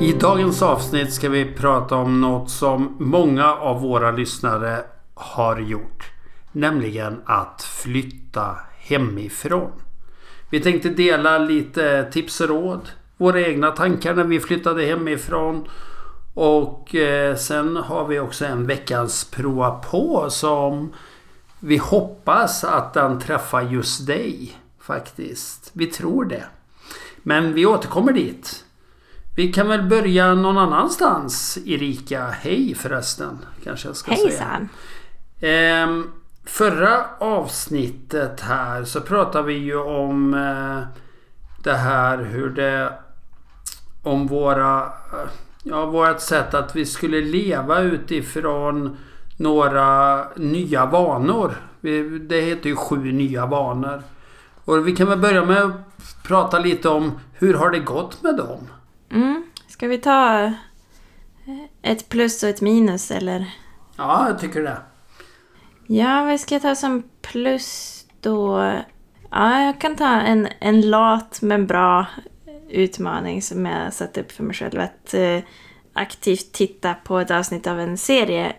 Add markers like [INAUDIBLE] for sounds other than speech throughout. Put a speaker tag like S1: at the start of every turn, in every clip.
S1: I dagens avsnitt ska vi prata om något som många av våra lyssnare har gjort. Nämligen att flytta hemifrån. Vi tänkte dela lite tips och råd. Våra egna tankar när vi flyttade hemifrån. Och eh, sen har vi också en veckans prova på som vi hoppas att den träffar just dig. Faktiskt. Vi tror det. Men vi återkommer dit. Vi kan väl börja någon annanstans Erika. Hej förresten. Kanske jag ska
S2: Hejsan.
S1: säga. Ehm, förra avsnittet här så pratade vi ju om eh, det här hur det... Om våra... Ja, vårt sätt att vi skulle leva utifrån några nya vanor. Det heter ju sju nya vanor. Och vi kan väl börja med att prata lite om hur har det gått med dem?
S2: Mm. Ska vi ta eh, ett plus och ett minus eller?
S1: Ja, jag tycker det.
S2: Ja, vad ska jag ta som plus då? Ja, jag kan ta en, en lat men bra utmaning som jag satt upp för mig själv. Att eh, aktivt titta på ett avsnitt av en serie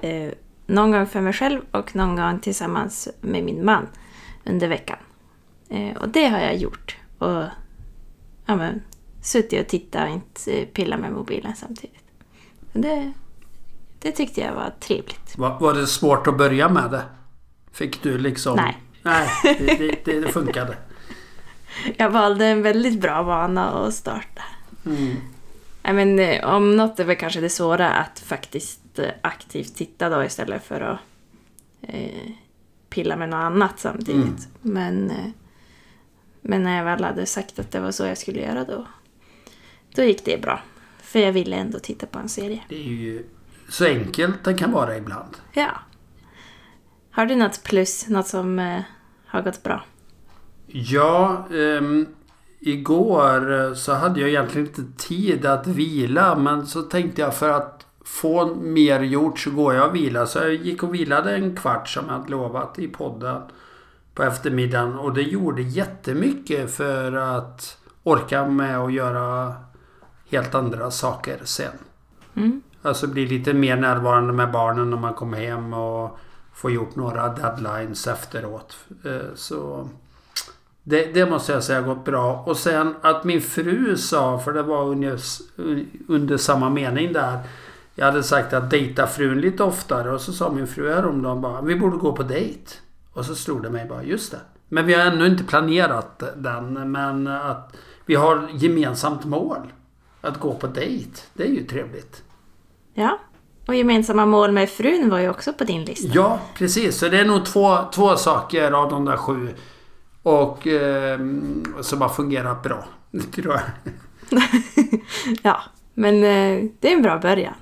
S2: eh, någon gång för mig själv och någon gång tillsammans med min man under veckan. Eh, och det har jag gjort. Och ja, men, suttit och tittat och inte pillat med mobilen samtidigt. Så det, det tyckte jag var trevligt.
S1: Var, var det svårt att börja med det? Fick du liksom...
S2: Nej.
S1: Nej, det, det, det funkade. [LAUGHS]
S2: Jag valde en väldigt bra vana att starta.
S1: Mm.
S2: I men, eh, om något är väl kanske det svåra att faktiskt eh, aktivt titta då istället för att eh, pilla med något annat samtidigt.
S1: Mm.
S2: Men, eh, men när jag väl hade sagt att det var så jag skulle göra då, då gick det bra. För jag ville ändå titta på en serie.
S1: Det är ju så enkelt det kan vara ibland.
S2: Ja. Har du något plus, något som eh, har gått bra?
S1: Ja, ehm, igår eh, så hade jag egentligen inte tid att vila men så tänkte jag för att få mer gjort så går jag och vilar. Så jag gick och vilade en kvart som jag hade lovat i podden på eftermiddagen och det gjorde jättemycket för att orka med att göra helt andra saker sen.
S2: Mm.
S1: Alltså bli lite mer närvarande med barnen när man kommer hem och få gjort några deadlines efteråt. Eh, Så det, det måste jag säga har gått bra. Och sen att min fru sa, för det var under, under samma mening där. Jag hade sagt att dejta frun lite oftare och så sa min fru häromdagen bara vi borde gå på dejt. Och så slog det mig bara, just det. Men vi har ännu inte planerat den. Men att vi har gemensamt mål. Att gå på dejt. Det är ju trevligt.
S2: Ja. Och gemensamma mål med frun var ju också på din lista.
S1: Ja, precis. Så det är nog två, två saker av de där sju. Och eh, som har fungerat bra. [LAUGHS] Tror jag. [LAUGHS]
S2: ja, men eh, det är en bra början.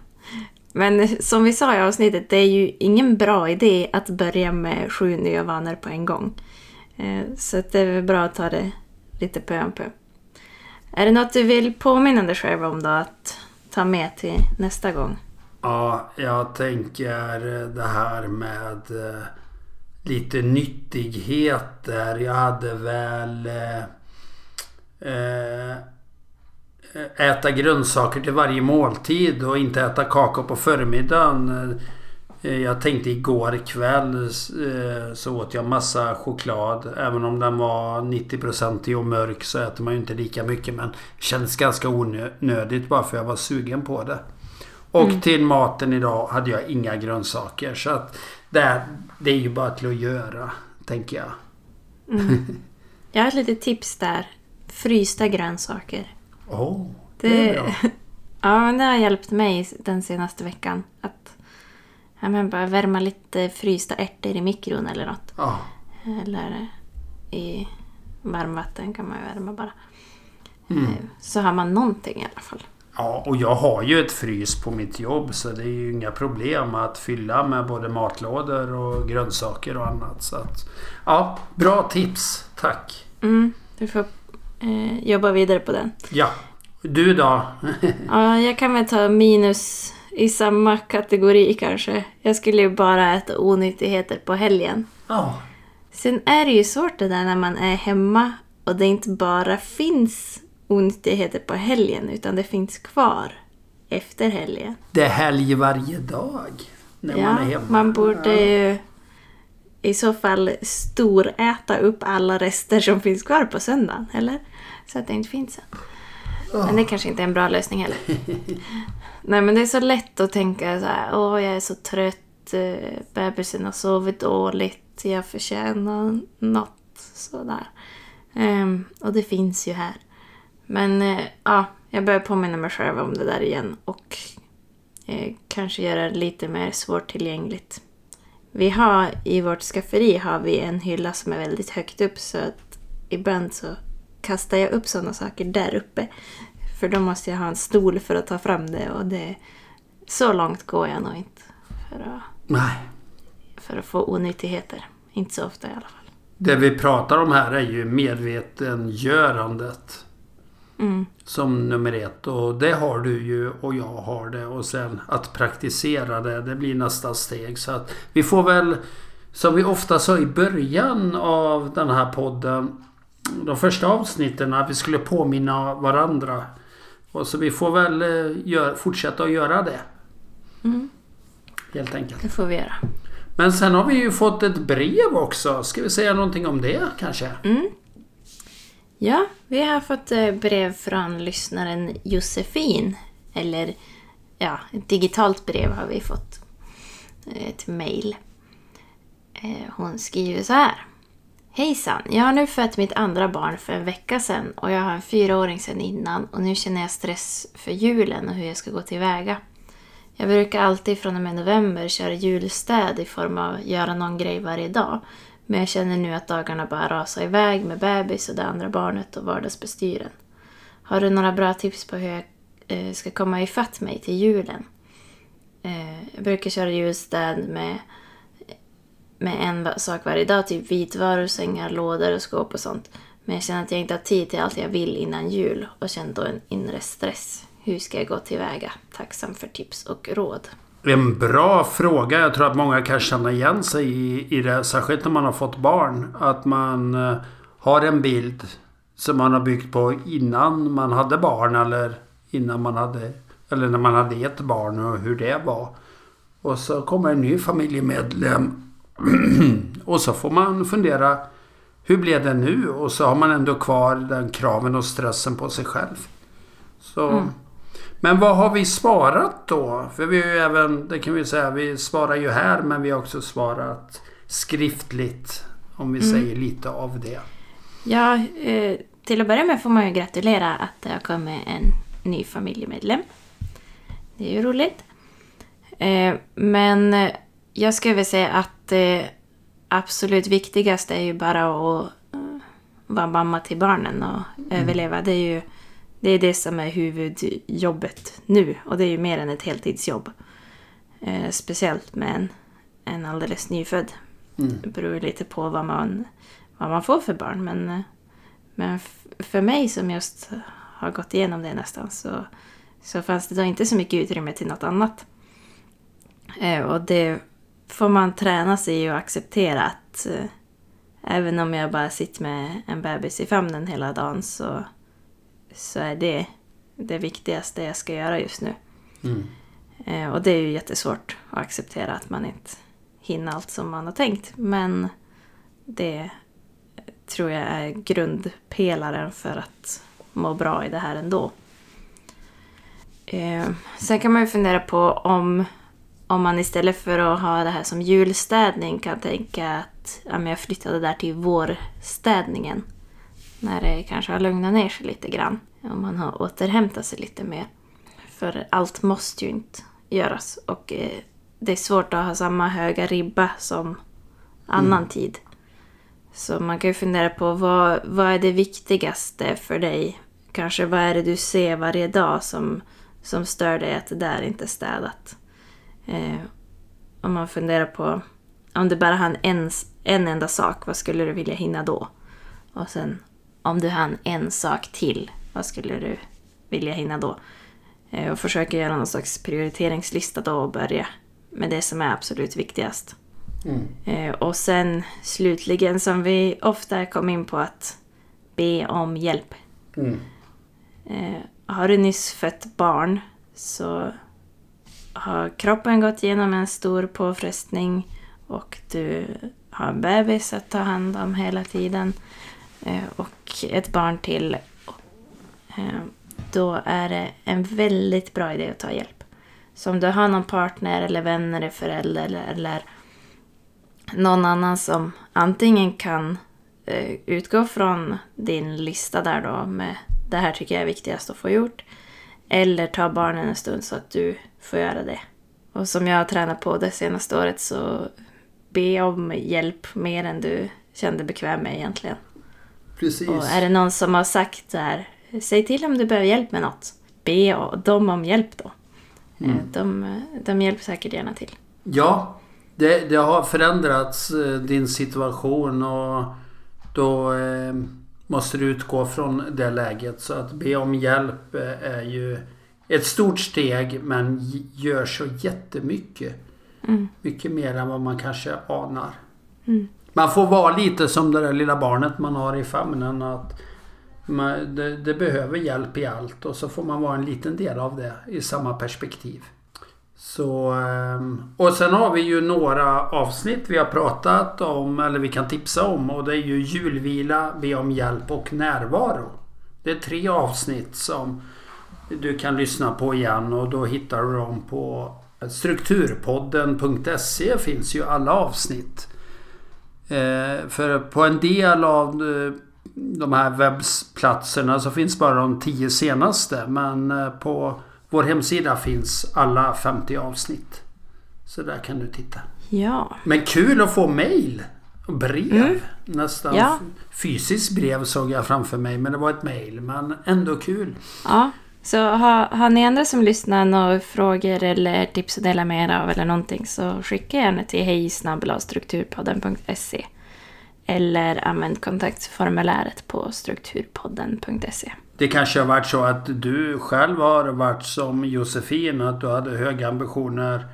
S2: Men eh, som vi sa i avsnittet, det är ju ingen bra idé att börja med sju nya vanor på en gång. Eh, så det är bra att ta det lite pö om pö. Är det något du vill påminna dig själv om då att ta med till nästa gång?
S1: Ja, jag tänker det här med eh, lite nyttigheter. Jag hade väl eh, eh, äta grönsaker till varje måltid och inte äta kakor på förmiddagen. Eh, Jag tänkte igår kväll eh, så åt jag massa choklad. Även om den var 90% och mörk så äter man ju inte lika mycket. Men det kändes ganska onödigt bara för jag var sugen på det. Och
S2: Mm.
S1: till maten idag hade jag inga grönsaker. Så att det, är- det är ju bara till att göra, tänker jag.
S2: Mm. [LAUGHS] Jag har ett litet tips där. Frysta grönsaker.
S1: Åh, det är bra. [LAUGHS]
S2: ja, men det har hjälpt mig den senaste veckan. Att ja, men bara värma lite frysta ärtor i mikron eller något.
S1: Ja,
S2: Eller i varmvatten kan man ju värma bara.
S1: mm.
S2: Så har man någonting i alla fall.
S1: Ja, och jag har ju ett frys på mitt jobb så det är ju inga problem att fylla med både matlådor och grönsaker och annat. Så att, ja, bra tips. Tack.
S2: Mm, du får eh, jobba vidare på den.
S1: Ja. Du då? [LAUGHS]
S2: Ja, jag kan väl ta minus i samma kategori kanske. Jag skulle ju bara äta onyttigheter på helgen.
S1: Ja.
S2: Sen är det ju svårt det där när man är hemma och det inte bara finns onyttigheter på helgen utan det finns kvar efter helgen.
S1: Det är helg varje dag. När
S2: ja,
S1: man är hemma.
S2: man borde ju i så fall storäta upp alla rester som finns kvar på söndagen, eller? Så att det inte finns sen. Men det kanske inte är en bra lösning heller. [LAUGHS] Nej men det är så lätt att tänka så här, åh jag är så trött, eh, bebisen har sovit dåligt, jag förtjänar något sådär. Um, och det finns ju här. Men uh, ja, jag börjar påminna mig själv om det där igen och uh, kanske göra det lite mer svårtillgängligt. Vi har i vårt skafferi har vi en hylla som är väldigt högt upp så att ibland så kastar jag upp sådana saker där uppe. För då måste jag ha en stol för att ta fram det och det... Så långt går jag nog inte för att,
S1: Nej.
S2: för att få onyttigheter. Inte så ofta i alla fall.
S1: Det vi pratar om här är ju medvetengörandet.
S2: Mm.
S1: Som nummer ett. Och det har du ju och jag har det. Och sen att praktisera det. Det blir nästa steg. Så att vi får väl som vi ofta sa i början av den här podden. De första avsnitten att vi skulle påminna varandra. Och så vi får väl eh, gör, fortsätta att göra det.
S2: Mm.
S1: Helt enkelt.
S2: Det får vi göra.
S1: Men sen har vi ju fått ett brev också. Ska vi säga någonting om det kanske?
S2: Mm. Ja, vi har fått eh, brev från lyssnaren Josefin. Eller ja, ett digitalt brev har vi fått. Ett mejl. Eh, Hon skriver så här. Hejsan! Jag har nu fött mitt andra barn för en vecka sedan och jag har en fyraåring sedan innan och nu känner jag stress för julen och hur jag ska gå tillväga. Jag brukar alltid från och med november köra julstäd i form av göra någon grej varje dag. Men jag känner nu att dagarna bara rasar iväg med bebis och det andra barnet och vardagsbestyren. Har du några bra tips på hur jag eh, ska komma ifatt mig till julen? Eh, jag brukar köra julstäd med, med en sak varje dag, typ vitvaror, sängar, lådor och skåp och sånt. Men jag känner att jag inte har tid till allt jag vill innan jul och känner då en inre stress. Hur ska jag gå tillväga? Tacksam för tips och råd.
S1: En bra fråga. Jag tror att många kan känna igen sig i, i det. Särskilt när man har fått barn. Att man eh, har en bild som man har byggt på innan man hade barn. Eller innan man hade... Eller när man hade ett barn och hur det var. Och så kommer en ny familjemedlem. [CLEARS THROAT] och så får man fundera. Hur blev det nu? Och så har man ändå kvar den kraven och stressen på sig själv. Så... Men vad har vi svarat då? För vi har ju även, det kan vi säga, vi svarar ju här men vi har också svarat skriftligt. Om vi säger lite av det.
S2: Ja, eh, till att börja med får man ju gratulera att det har kommit en ny familjemedlem. Det är ju roligt. Eh, men jag skulle väl säga att det absolut viktigaste är ju bara att eh, vara mamma till barnen och överleva. Det är ju det, är det som är huvudjobbet nu och det är ju mer än ett heltidsjobb. Eh, speciellt med en, en alldeles nyfödd. Det beror lite på vad man, vad man får för barn. Men, eh, men för mig som just har gått igenom det nästan så, så fanns det då inte så mycket utrymme till något annat. Eh, och det får man träna sig och acceptera att eh, även om jag bara sitter med en bebis i famnen hela dagen så, så är det det viktigaste jag ska göra just nu.
S1: Mm.
S2: Eh, och det är ju jättesvårt att acceptera att man inte hinner allt som man har tänkt. Men det tror jag är grundpelaren för att må bra i det här ändå. Eh, sen kan man ju fundera på om, om man istället för att ha det här som julstädning kan tänka att ja, jag flyttade där till vårstädningen. När det kanske har lugnat ner sig lite grann. Om man har återhämtat sig lite mer. För allt måste ju inte göras. Och eh, det är svårt att ha samma höga ribba som annan tid. Så man kan ju fundera på vad, vad är det viktigaste för dig? Kanske vad är det du ser varje dag som som stör dig att det där inte är städat. Eh, om man funderar på om du bara hann en, en enda sak, vad skulle du vilja hinna då? Och sen om du hann en sak till, vad skulle du vilja hinna då? Eh, och försöka göra någon slags prioriteringslista då och börja med det som är absolut viktigast.
S1: Mm.
S2: Eh, och sen slutligen, som vi ofta kom in på, att be om hjälp.
S1: Mm.
S2: Eh, har du nyss fött barn så har kroppen gått igenom en stor påfrestning och du har en bebis att ta hand om hela tiden eh, och ett barn till. Eh, då är det en väldigt bra idé att ta hjälp. Så om du har någon partner eller vänner eller förälder eller, eller någon annan som antingen kan eh, utgå från din lista där då med det här tycker jag är viktigast att få gjort. Eller ta barnen en stund så att du får göra det. Och som jag har tränat på det senaste året så be om hjälp mer än du kände bekväm med egentligen.
S1: Precis.
S2: Och är det någon som har sagt så här, säg till om du behöver hjälp med något. Be dem om hjälp då.
S1: Mm.
S2: Eh, De, de hjälper säkert gärna till.
S1: Ja, det, det har förändrats eh, din situation och då eh, måste du utgå från det läget. Så att be om hjälp eh, är ju ett stort steg men gör så jättemycket.
S2: Mm.
S1: Mycket mer än vad man kanske anar.
S2: Mm.
S1: Man får vara lite som det där lilla barnet man har i famnen. Att man, det, det behöver hjälp i allt och så får man vara en liten del av det i samma perspektiv. Så, ehm, och sen har vi ju några avsnitt vi har pratat om eller vi kan tipsa om och det är ju julvila, be om hjälp och närvaro. Det är tre avsnitt som du kan lyssna på igen och då hittar du dem på strukturpodden.se finns ju alla avsnitt. Eh, för på en del av eh, de här webbplatserna så finns bara de tio senaste men eh, på vår hemsida finns alla 50 avsnitt. Så där kan du titta.
S2: Ja,
S1: Men kul att få mail och brev. Nästan
S2: Ja.
S1: fysiskt brev såg jag framför mig men det var ett mail. Men ändå kul.
S2: Ja, så har, har ni andra som lyssnar några frågor eller tips att dela med er av eller någonting så skicka gärna till hejsnabelastrukturpodden.se eller använd kontaktformuläret på strukturpodden.se.
S1: Det kanske har varit så att du själv har varit som Josefin. Att du hade höga ambitioner.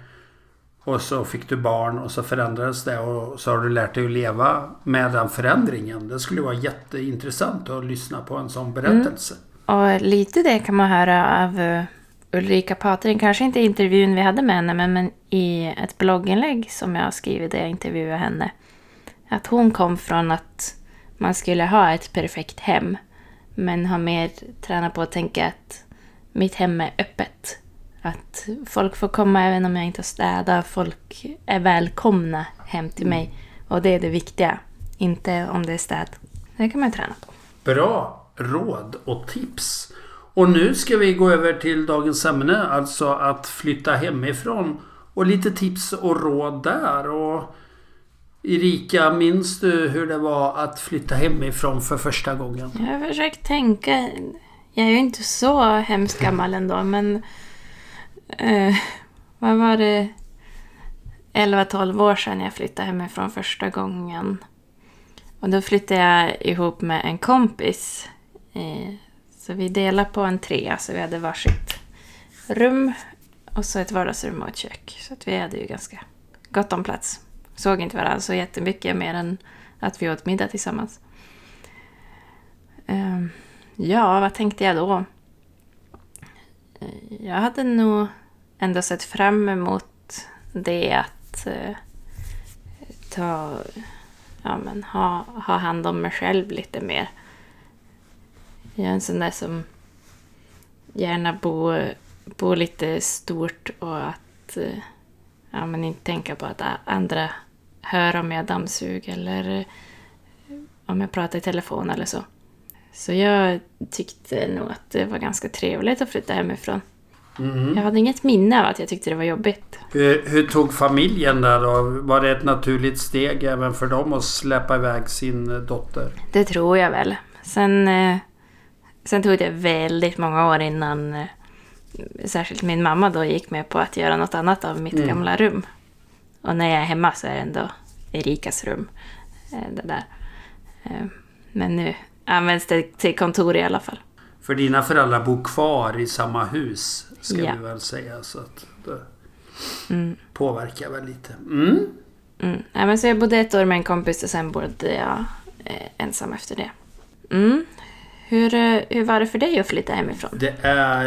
S1: Och så fick du barn och så förändrades det och så har du lärt dig att leva med den förändringen. Det skulle vara jätteintressant att lyssna på en sån berättelse. Mm.
S2: Och lite det kan man höra av eh, Ulrika Patring, kanske inte i intervjun vi hade med henne, men, men i ett blogginlägg som jag har skrivit där jag intervjuade henne. Att hon kom från att man skulle ha ett perfekt hem, men har mer tränat på att tänka att mitt hem är öppet. Att folk får komma även om jag inte har städat. Folk är välkomna hem till mig. Och det är det viktiga. Inte om det är städ. Det kan man träna på.
S1: Bra råd och tips. Och nu ska vi gå över till dagens ämne. Alltså att flytta hemifrån. Och lite tips och råd där. Och Erika, minns du hur det var att flytta hemifrån för första gången?
S2: Jag har försökt tänka. Jag är ju inte så hemskt gammal ändå, men... Eh, vad var det? 11-12 år sedan jag flyttade hemifrån första gången. Och då flyttade jag ihop med en kompis. Eh, så vi delade på en trea, så vi hade varsitt rum och så ett vardagsrum och ett kök. Så att vi hade ju ganska gott om plats. Såg inte varandra så jättemycket mer än att vi åt middag tillsammans. Ehm, ja, vad tänkte jag då? Eh, jag hade nog ändå sett fram emot det att eh, ta, ja, men ha, ha hand om mig själv lite mer. Jag är en sån där som gärna bor bo lite stort och att eh, ja, men inte tänka på att andra hör om jag dammsuger eller eh, om jag pratar i telefon eller så. Så jag tyckte nog att det var ganska trevligt att flytta hemifrån.
S1: Mm.
S2: Jag hade inget minne av att jag tyckte det var jobbigt.
S1: Hur, hur tog familjen där då? Var det ett naturligt steg även för dem att släppa iväg sin eh, dotter?
S2: Det tror jag väl. Sen, eh, sen tog det väldigt många år innan, eh, särskilt min mamma då gick med på att göra något annat av mitt
S1: Mm.
S2: gamla rum. Och när jag är hemma så är det ändå Erikas rum. eh, Det där. Eh, Men nu används det till kontor i alla fall.
S1: För dina föräldrar bor kvar i samma hus. Ska
S2: Ja.
S1: vi väl säga. Så att det
S2: Mm.
S1: påverkar väl lite. Mm.
S2: Mm. Ja, men så jag bodde ett år med en kompis och sen bodde jag eh, ensam efter det. Mm. Hur, hur var det för dig att flytta hemifrån?
S1: Det är,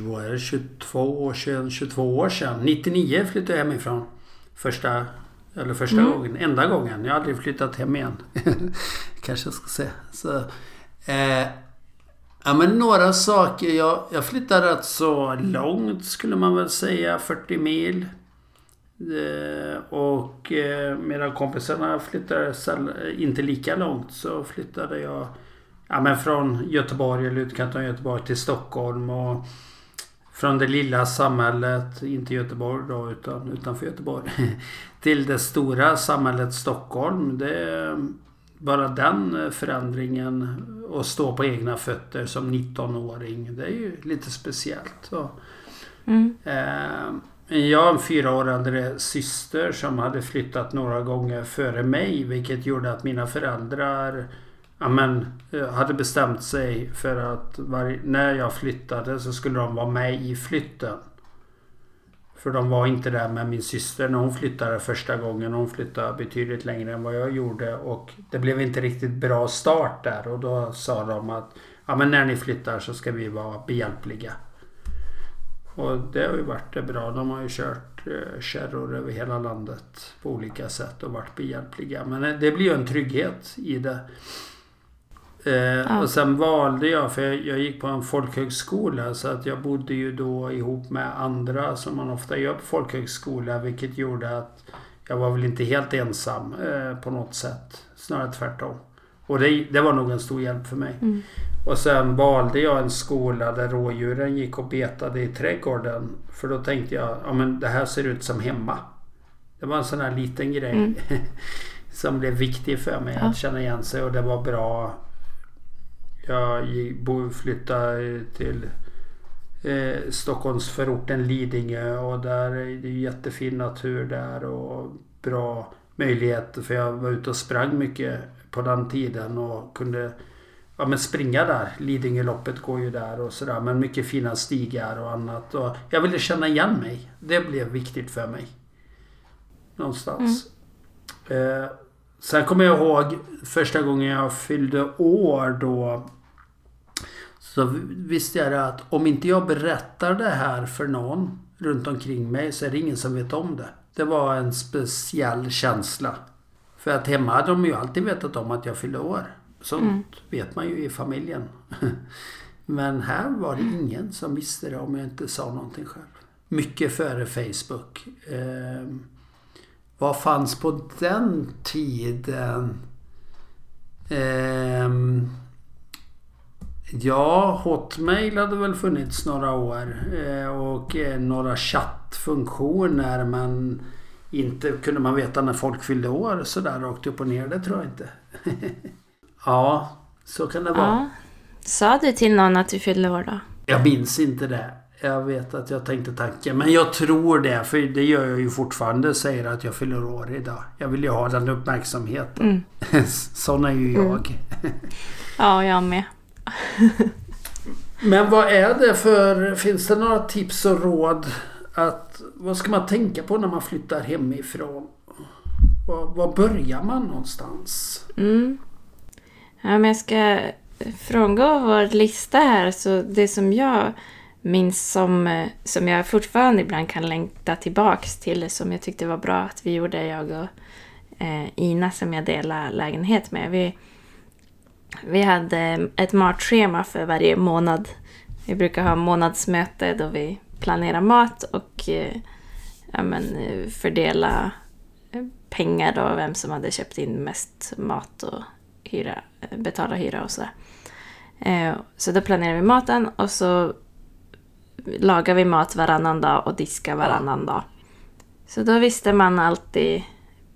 S1: vad är det, 22 år sedan, 22 år sedan. 99 flyttade jag hemifrån. Första, eller första
S2: Mm.
S1: gången, enda gången. Jag har aldrig flyttat hem igen. [LAUGHS] Kanske jag ska säga. Så, eh, ja men några saker. Jag, jag flyttade rätt så långt skulle man väl säga. 40 mil. Eh, och eh, medan kompisarna flyttade säll- inte lika långt så flyttade jag ja, men från Göteborg eller utkanten av Göteborg till Stockholm. Och från det lilla samhället, inte Göteborg då utan utanför Göteborg. [LAUGHS] Till det stora samhället Stockholm. Det är bara den förändringen att stå på egna fötter som 19-åring. Det är ju lite speciellt.
S2: Mm.
S1: Eh, Jag har en fyra år äldre syster som hade flyttat några gånger före mig vilket gjorde att mina föräldrar ja, men, eh, hade bestämt sig för att var, när jag flyttade så skulle de vara med i flytten. För de var inte där med min syster när hon flyttade första gången. Hon flyttade betydligt längre än vad jag gjorde och det blev inte riktigt bra start där och då sa de att ja, men när ni flyttar så ska vi vara behjälpliga. Och det har ju varit bra. De har ju kört eh, kärror över hela landet på olika sätt och varit behjälpliga. Men eh, det blir ju en trygghet i det. Eh, Och sen valde jag, för jag, jag gick på en folkhögskola så att jag bodde ju då ihop med andra som man ofta gör på folkhögskola vilket gjorde att jag var väl inte helt ensam eh, på något sätt. Snarare tvärtom. Och det, det var nog en stor hjälp för mig.
S2: Mm.
S1: Och sen valde jag en skola där rådjuren gick och betade i trädgården. För då tänkte jag, ja men det här ser ut som hemma. Det var en sån här liten grej.
S2: Mm. [LAUGHS]
S1: som blev viktig för mig
S2: Ja.
S1: att känna igen sig och det var bra. Jag flyttade till eh, Stockholmsförorten Lidingö och där är det jättefin natur där och bra möjligheter för jag var ute och sprang mycket på den tiden och kunde ja, men springa där. Lidingöloppet går ju där och sådär. Men mycket fina stigar och annat. Och jag ville känna igen mig. Det blev viktigt för mig. Någonstans. Eh, sen kommer jag ihåg första gången jag fyllde år då. Så visste jag det att om inte jag berättar det här för någon runt omkring mig så är det ingen som vet om det. Det var en speciell känsla. För att hemma hade de ju alltid vetat om att jag fyllde år. Sånt
S2: Mm.
S1: vet man ju i familjen. [LAUGHS] Men här var det ingen som visste det om jag inte sa någonting själv. Mycket före Facebook. Eh, vad fanns på den tiden? Ehm, ja, Hotmail hade väl funnits några år. Eh, och eh, några chattfunktioner. Men inte kunde man veta när folk fyllde år sådär rakt upp och ner. Det tror jag inte. [LAUGHS] ja, så kan det vara.
S2: Ja. Sa du till någon att du fyllde år då?
S1: Jag minns inte det. Jag vet att jag tänkte tanken. Men jag tror det. För det gör jag ju fortfarande. Säger att jag fyller år idag. Jag vill ju ha den uppmärksamheten.
S2: Mm. [LAUGHS]
S1: Sån är ju jag. [LAUGHS]
S2: Ja, jag med.
S1: Men vad är det för... Finns det några tips och råd? Att, vad ska man tänka på när man flyttar hemifrån? Var, var börjar man någonstans?
S2: Mm. Ja, men jag ska frångå vår lista här. Så det som jag minns som, som jag fortfarande ibland kan längta tillbaks till, som jag tyckte var bra att vi gjorde, jag och eh, Ina som jag delar lägenhet med. Vi, vi hade ett matschema för varje månad. Vi brukar ha månadsmöte då vi planerar mat och eh, ja, men, eh, fördela eh, pengar då, vem som hade köpt in mest mat och hyra, betala hyra och sådär. Så då planerar vi maten och så lagar vi mat varannan dag och diskar varannan dag. Så då visste man alltid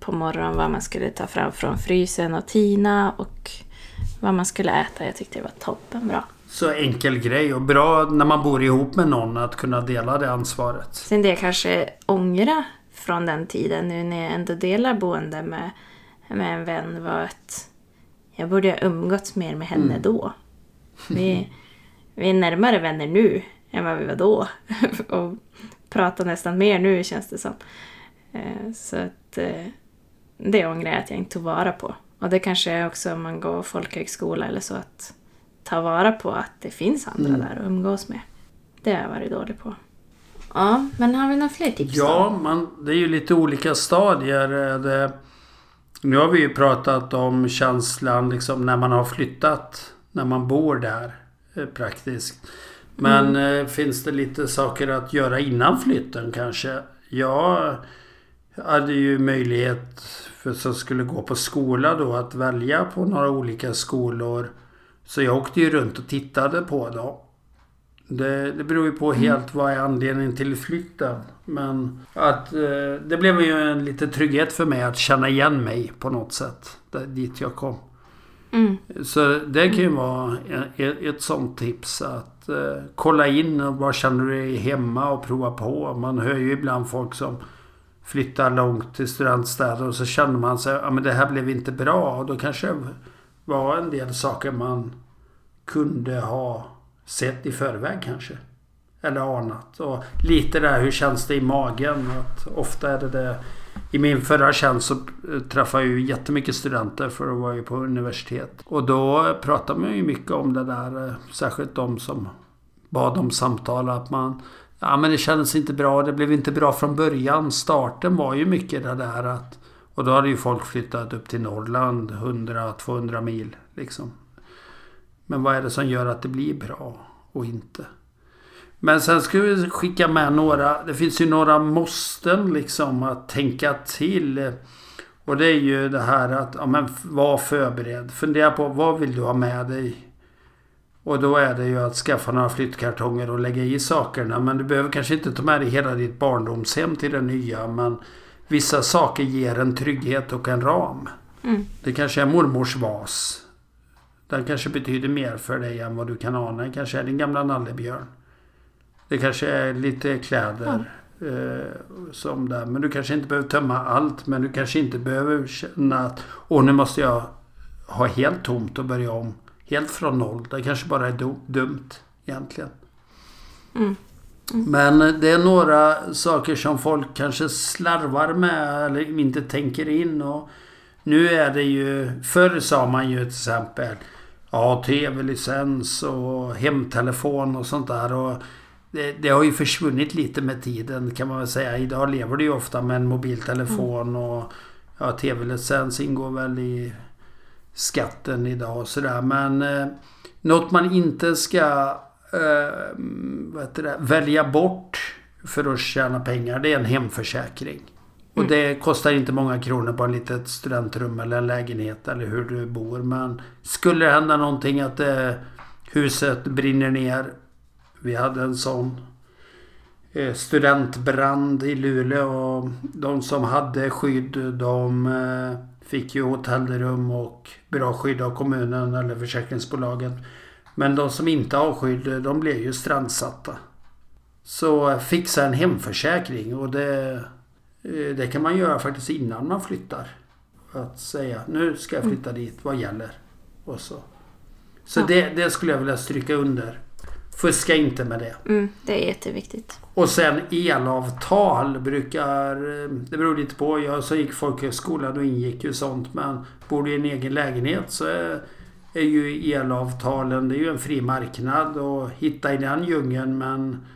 S2: på morgonen vad man skulle ta fram från frysen och tina och vad man skulle äta. Jag tyckte det var toppenbra.
S1: så enkel grej och bra när man bor ihop med någon att kunna dela det ansvaret.
S2: Sen det jag kanske ångra från den tiden nu när jag ändå delar boende med, med en vän var att jag borde ha umgåtts mer med henne
S1: Mm.
S2: då. Vi, [LAUGHS] vi är närmare vänner nu än vad vi var då. [LAUGHS] och pratar nästan mer nu känns det som. Eh, Så att eh, det ångrar jag att jag inte tog vara på. Och det kanske är också om man går folkhögskola eller så att ta vara på att det finns andra
S1: Mm.
S2: där att umgås med. Det har jag varit dålig på. Ja, men har vi några fler tips
S1: Ja,
S2: då?
S1: man, det är ju lite olika stadier. Eh, Det, nu har vi ju pratat om känslan liksom när man har flyttat. När man bor där eh, praktiskt. Men eh, finns det lite saker att göra innan flytten kanske? Jag hade ju möjlighet för som skulle gå på skola då att välja på några olika skolor. Så jag åkte ju runt och tittade på dem. Det, det beror ju på helt vad är anledningen till flytten. Men att eh, det blev ju en lite trygghet för mig att känna igen mig på något sätt. Där, dit jag kom.
S2: Mm.
S1: Så det kan ju vara ett, ett sånt tips att eh, kolla in och var känner du dig hemma och prova på. Man hör ju ibland folk som flyttar långt till studentstäder och så känner man sig ja men det här blev inte bra. Och då kanske det var en del saker man kunde ha sett i förväg kanske. Eller anat. Och lite där hur känns det i magen. Att ofta är det det. I min förra tjänst så eh, träffade jag ju jättemycket studenter för att vara ju på universitet. Och då pratade man ju mycket om det där. Eh, särskilt de som bad om samtal. Att man Ja men det kändes inte bra. Det blev inte bra från början. Starten var ju mycket det där att och då hade ju folk flyttat upp till Norrland 100-200 mil liksom. Men vad är det som gör att det blir bra och inte? Men sen ska vi skicka med några, det finns ju några måsten liksom att tänka till. Och det är ju det här att, ja men var förberedd. Fundera på vad vill du ha med dig? Och då är det ju att skaffa några flyttkartonger och lägga i sakerna. Men du behöver kanske inte ta med dig hela ditt barndomshem till det nya. Men vissa saker ger en trygghet och en ram.
S2: Mm.
S1: Det kanske är mormors vas. Den kanske betyder mer för dig än vad du kan ana. Det kanske är din gamla nallebjörn. Det kanske är lite kläder. Eh, som där. Men du kanske inte behöver tömma allt. Men du kanske inte behöver känna att Åh, nu måste jag ha helt tomt och börja om. Helt från noll. Det kanske bara är dumt egentligen.
S2: Mm.
S1: Men det är några saker som folk kanske slarvar med eller inte tänker in. Och nu är det ju... Förr sa man ju till exempel ja, tv-licens och hemtelefon och sånt där. Och det, det har ju försvunnit lite med tiden kan man väl säga. Idag lever du ju ofta med en mobiltelefon och ja, tv-licens ingår väl i skatten idag och sådär. Men eh, något man inte ska eh, det, välja bort för att tjäna pengar det är en hemförsäkring. Och det kostar inte många kronor på en litet studentrum eller en lägenhet eller hur du bor. Men skulle det hända någonting att eh, huset brinner ner. Vi hade en sån eh, studentbrand i Luleå och de som hade skydd de eh, fick ju hotellrum och bra skydd av kommunen eller försäkringsbolaget. Men de som inte har skydd de blev ju strandsatta. Så fixa en hemförsäkring och det, eh, det kan man göra faktiskt innan man flyttar. Att säga nu ska jag flytta dit, vad gäller? Och så. Så det, det skulle jag vilja stryka under. Fuska inte med det.
S2: Mm, det är jätteviktigt.
S1: Och sen elavtal brukar... Det beror lite på. Jag som gick folkhögskola då ingick ju sånt. Men bor du i en egen lägenhet så är, är ju elavtalen det är ju en fri marknad och hitta i den djungeln. Men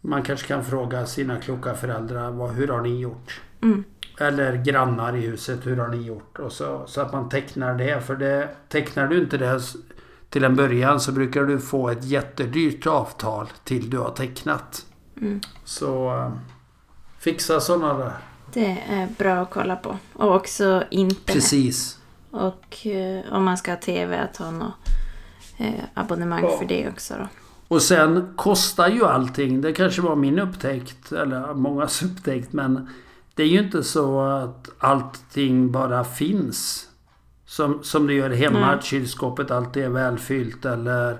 S1: man kanske kan fråga sina kloka föräldrar vad, hur har ni gjort?
S2: Mm.
S1: Eller grannar i huset, hur har ni gjort? Och så, så att man tecknar det. För det, tecknar du inte det till en början så brukar du få ett jättedyrt avtal till du har tecknat.
S2: Mm.
S1: Så eh, fixa sådana där.
S2: Det är bra att kolla på. Och också internet.
S1: Precis.
S2: Och eh, om man ska ha TV, att ha något eh, abonnemang
S1: Ja.
S2: för det också då.
S1: Och sen kostar ju allting. Det kanske var min upptäckt. Eller mångas [LAUGHS] upptäckt. Men det är ju inte så att allting bara finns. Som, som det gör hemma.
S2: Nej.
S1: Att kylskåpet alltid är välfyllt. Eller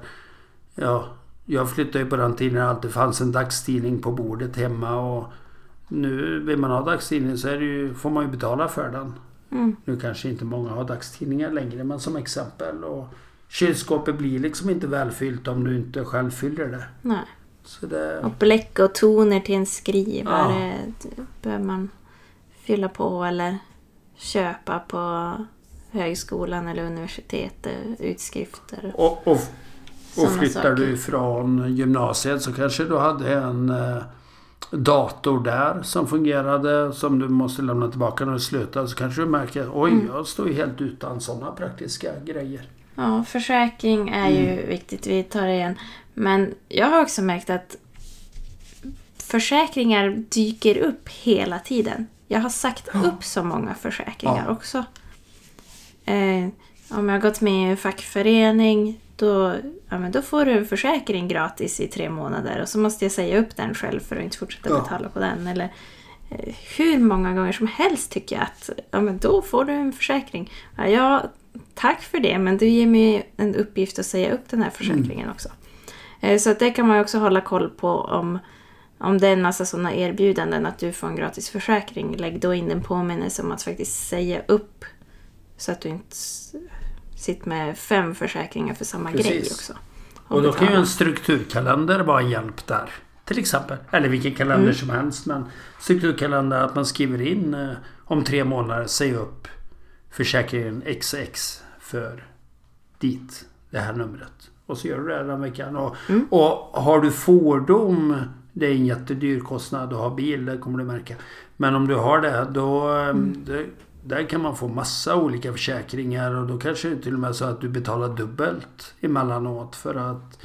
S1: Ja, jag flyttade ju på den tiden det alltid fanns en dagstidning på bordet hemma och nu vill man ha dagstidning så ju, får man ju betala för den.
S2: Mm.
S1: Nu kanske inte många har dagstidningar längre men som exempel. Och kylskåpet blir liksom inte välfyllt om du inte själv fyller det.
S2: Nej.
S1: Så det
S2: Och bläck och toner till en skrivare
S1: Ja.
S2: behöver man fylla på eller köpa på högskolan eller universitetet. Utskrifter.
S1: och, och, och flyttar
S2: saker.
S1: du från gymnasiet så kanske du hade en eh, dator där som fungerade som du måste lämna tillbaka när du slutar. Så kanske du märker oj,
S2: Mm.
S1: jag står ju helt utan sådana praktiska grejer.
S2: Ja, försäkring är ju
S1: Mm.
S2: viktigt. Vi tar det igen. Men jag har också märkt att försäkringar dyker upp hela tiden. Jag har sagt upp så många försäkringar
S1: Ja.
S2: också. Eh, om jag har gått med i en fackförening då, ja, men då får du en försäkring gratis i tre månader och så måste jag säga upp den själv för att inte fortsätta
S1: Ja.
S2: betala på den. Eller eh, hur många gånger som helst tycker jag att ja, men då får du en försäkring. Ja, ja, tack för det, men du ger mig en uppgift att säga upp den här försäkringen också. Eh, Så att det kan man också hålla koll på om, om det är en massa sådana erbjudanden att du får en gratis försäkring. Lägg då in en påminnelse om att faktiskt säga upp så att du inte sitter med fem försäkringar för samma
S1: Precis.
S2: grej också.
S1: Och då kan ju en strukturkalender vara en hjälp där. Till exempel. Eller vilken kalender
S2: Mm.
S1: som helst. Men strukturkalender att man skriver in eh, om tre månader, säg upp försäkringen XX för dit, det här numret. Och så gör du det den veckan. Och,
S2: Mm.
S1: och har du fordon, det är en jättedyr kostnad att ha bil, det kommer du märka. Men om du har det, då eh,
S2: Mm.
S1: Där kan man få massa olika försäkringar och då kanske det till och med så att du betalar dubbelt emellanåt för att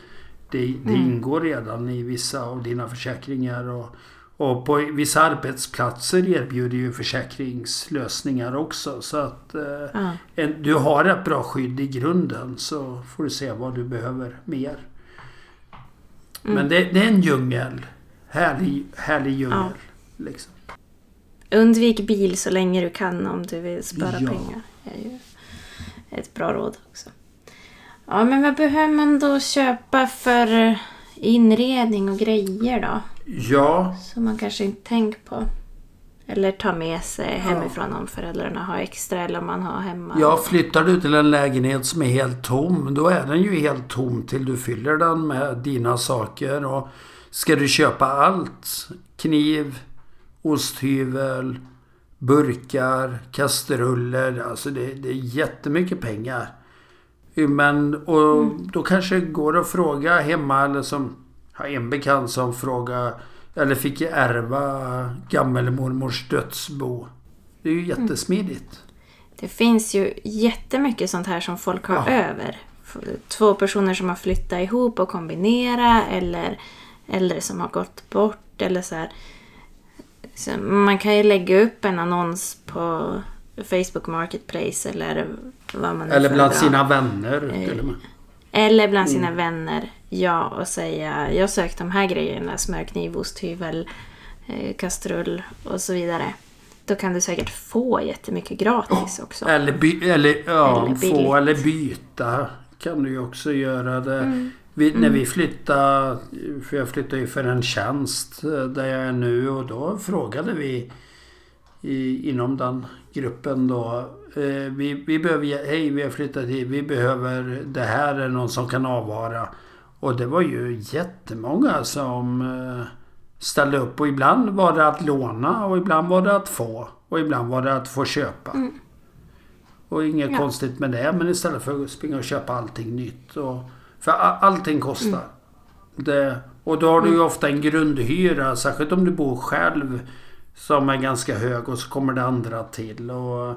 S1: det, det
S2: Mm.
S1: ingår redan i vissa av dina försäkringar. Och, och på vissa arbetsplatser erbjuder ju försäkringslösningar också. Så att eh, en, du har ett bra skydd i grunden så får du se vad du behöver mer.
S2: Mm.
S1: Men det, det är en djungel. Härlig, härlig djungel.
S2: Ja.
S1: Liksom.
S2: Undvik bil så länge du kan om du vill spara
S1: Ja.
S2: pengar. Det är ju ett bra råd också. Ja, men vad behöver man då köpa för inredning och grejer då?
S1: Ja,
S2: Som man kanske inte tänkt på. Eller ta med sig hemifrån om föräldrarna har extra eller om man har hemma.
S1: Ja, flyttar du till en lägenhet som är helt tom, då är den ju helt tom till du fyller den med dina saker. Och ska du köpa allt, kniv, osthyvel, burkar, kastruller, alltså det, det är jättemycket pengar. Men och då kanske det går att fråga hemma eller som har en bekant som frågar eller fick ärva gammelmormors dödsbo. Det är ju jättesmidigt.
S2: Det finns ju jättemycket sånt här som folk har
S1: Ja.
S2: över. Två personer som har flyttat ihop och kombinera eller äldre som har gått bort eller så här. Så man kan ju lägga upp en annons på Facebook Marketplace eller vad man
S1: Eller bland sina vänner
S2: Eh,
S1: till och med.
S2: Eller bland sina
S1: Mm.
S2: vänner. Ja, och säga jag sökte de här grejerna. Smörkniv, osthyvel, eh, kastrull och så vidare. Då kan du säkert få jättemycket gratis också.
S1: Eller, by, eller, ja,
S2: Eller
S1: få eller byta kan du ju också göra. Det.
S2: Mm.
S1: Vi, När vi flyttade, för jag flyttade ju för en tjänst eh, där jag är nu och då frågade vi i, inom den gruppen då. Eh, vi, vi behöver, hej vi har flyttat hit, vi behöver det här, är någon som kan avvara. Och det var ju jättemånga som eh, ställde upp och ibland var det att låna och ibland var det att få. Och ibland var det att få köpa.
S2: Mm.
S1: Och inget
S2: Ja.
S1: konstigt med det men istället för att springa och köpa allting nytt. Och, för allting kostar.
S2: Mm.
S1: Det, och då har du ju ofta en grundhyra, särskilt om du bor själv, som är ganska hög och så kommer det andra till. Och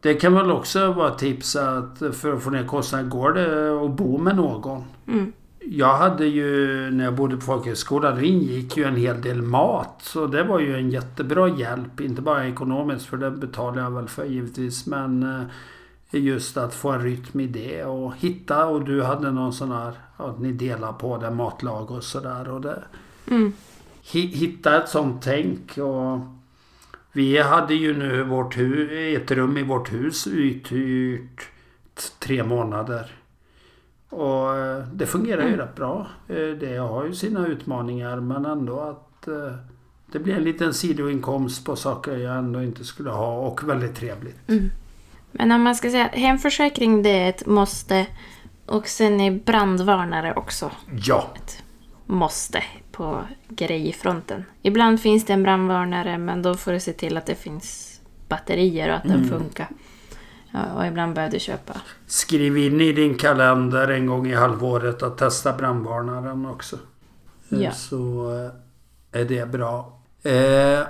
S1: det kan väl också vara ett tips att för att få ner kostnaden, går det att bo med någon?
S2: Mm.
S1: Jag hade ju, när jag bodde på folkhögskola, då ingick ju en hel del mat. Så det var ju en jättebra hjälp. Inte bara ekonomiskt, för det betalade jag väl för givetvis. Men eh, just att få en rytm i det och hitta. Och du hade någon sån här, att ni delar på det, matlag och sådär. Och det,
S2: Mm.
S1: hi- hitta ett sånt tänk. Och vi hade ju nu vårt hu- ett rum i vårt hus uthyrt tre månader. Och eh, det fungerar ju rätt bra. Eh, Det har ju sina utmaningar men ändå att eh, det blir en liten sidoinkomst på saker jag ändå inte skulle ha och väldigt trevligt.
S2: Men om man ska säga att hemförsäkring det är ett måste och sen är brandvarnare också
S1: Ja,
S2: ett måste på grejfronten. Ibland finns det en brandvarnare men då får du se till att det finns batterier och att den funkar. Ja, och ibland behöver du köpa.
S1: skriv in i din kalender en gång i halvåret att testa brandvarnaren också.
S2: Ja.
S1: Så eh, är det bra. Eh,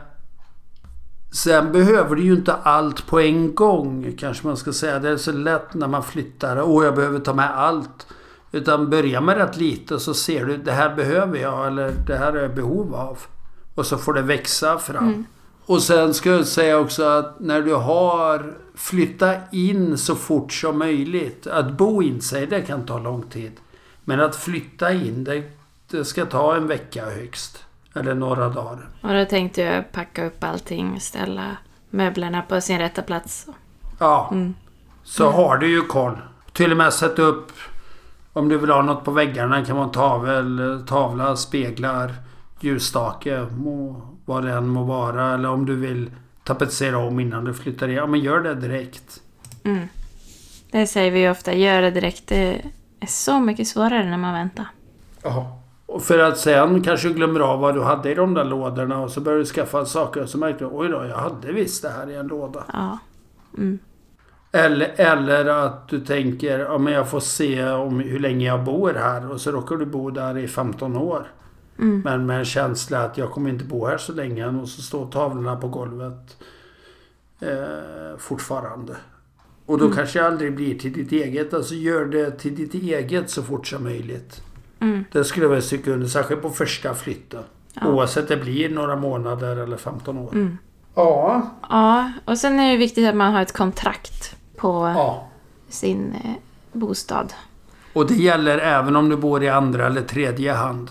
S1: sen behöver du ju inte allt på en gång kanske man ska säga. Det är så lätt när man flyttar. Åh, jag behöver ta med allt. Utan börja med rätt lite så ser du det här behöver jag eller det här är jag behov av. Och så får det växa fram. Och sen ska jag säga också att när du har flyttat in så fort som möjligt. Att bo in sig, det kan ta lång tid. Men att flytta in, det, det ska ta en vecka högst. Eller några dagar.
S2: Och då tänkte jag packa upp allting, ställa möblerna på sin rätta plats.
S1: Ja. Så har du ju koll. Till och med sätta upp om du vill ha något på väggarna. kan vara en tavel, tavla, speglar, ljusstake. Må, vad det än må vara. Eller om du vill tapetsera om innan du flyttar in. Ja men gör det direkt.
S2: Mm. Det säger vi ju ofta, gör det direkt. Det är så mycket svårare när man väntar.
S1: Ja. Och för att sen kanske du glömmer av vad du hade i de där lådorna och så börjar du skaffa saker och så märker du oj då, jag hade visst det här i en låda.
S2: Ja. Mm.
S1: Eller, eller att du tänker, ja men jag får se om hur länge jag bor här och så råkar du bo där i 15 år.
S2: Mm.
S1: Men med en känsla att jag kommer inte bo här så länge och så står tavlorna på golvet eh, fortfarande. Och då kanske jag aldrig blir till ditt eget. Alltså gör det till ditt eget så fort som möjligt.
S2: Mm.
S1: Det skulle jag vilja stryka under, särskilt på första flytten.
S2: Ja.
S1: Oavsett det blir några månader eller 15 år.
S2: Mm.
S1: Ja.
S2: Ja, och sen är det viktigt att man har ett kontrakt på
S1: ja.
S2: sin eh, bostad.
S1: Och det gäller även om du bor i andra eller tredje hand.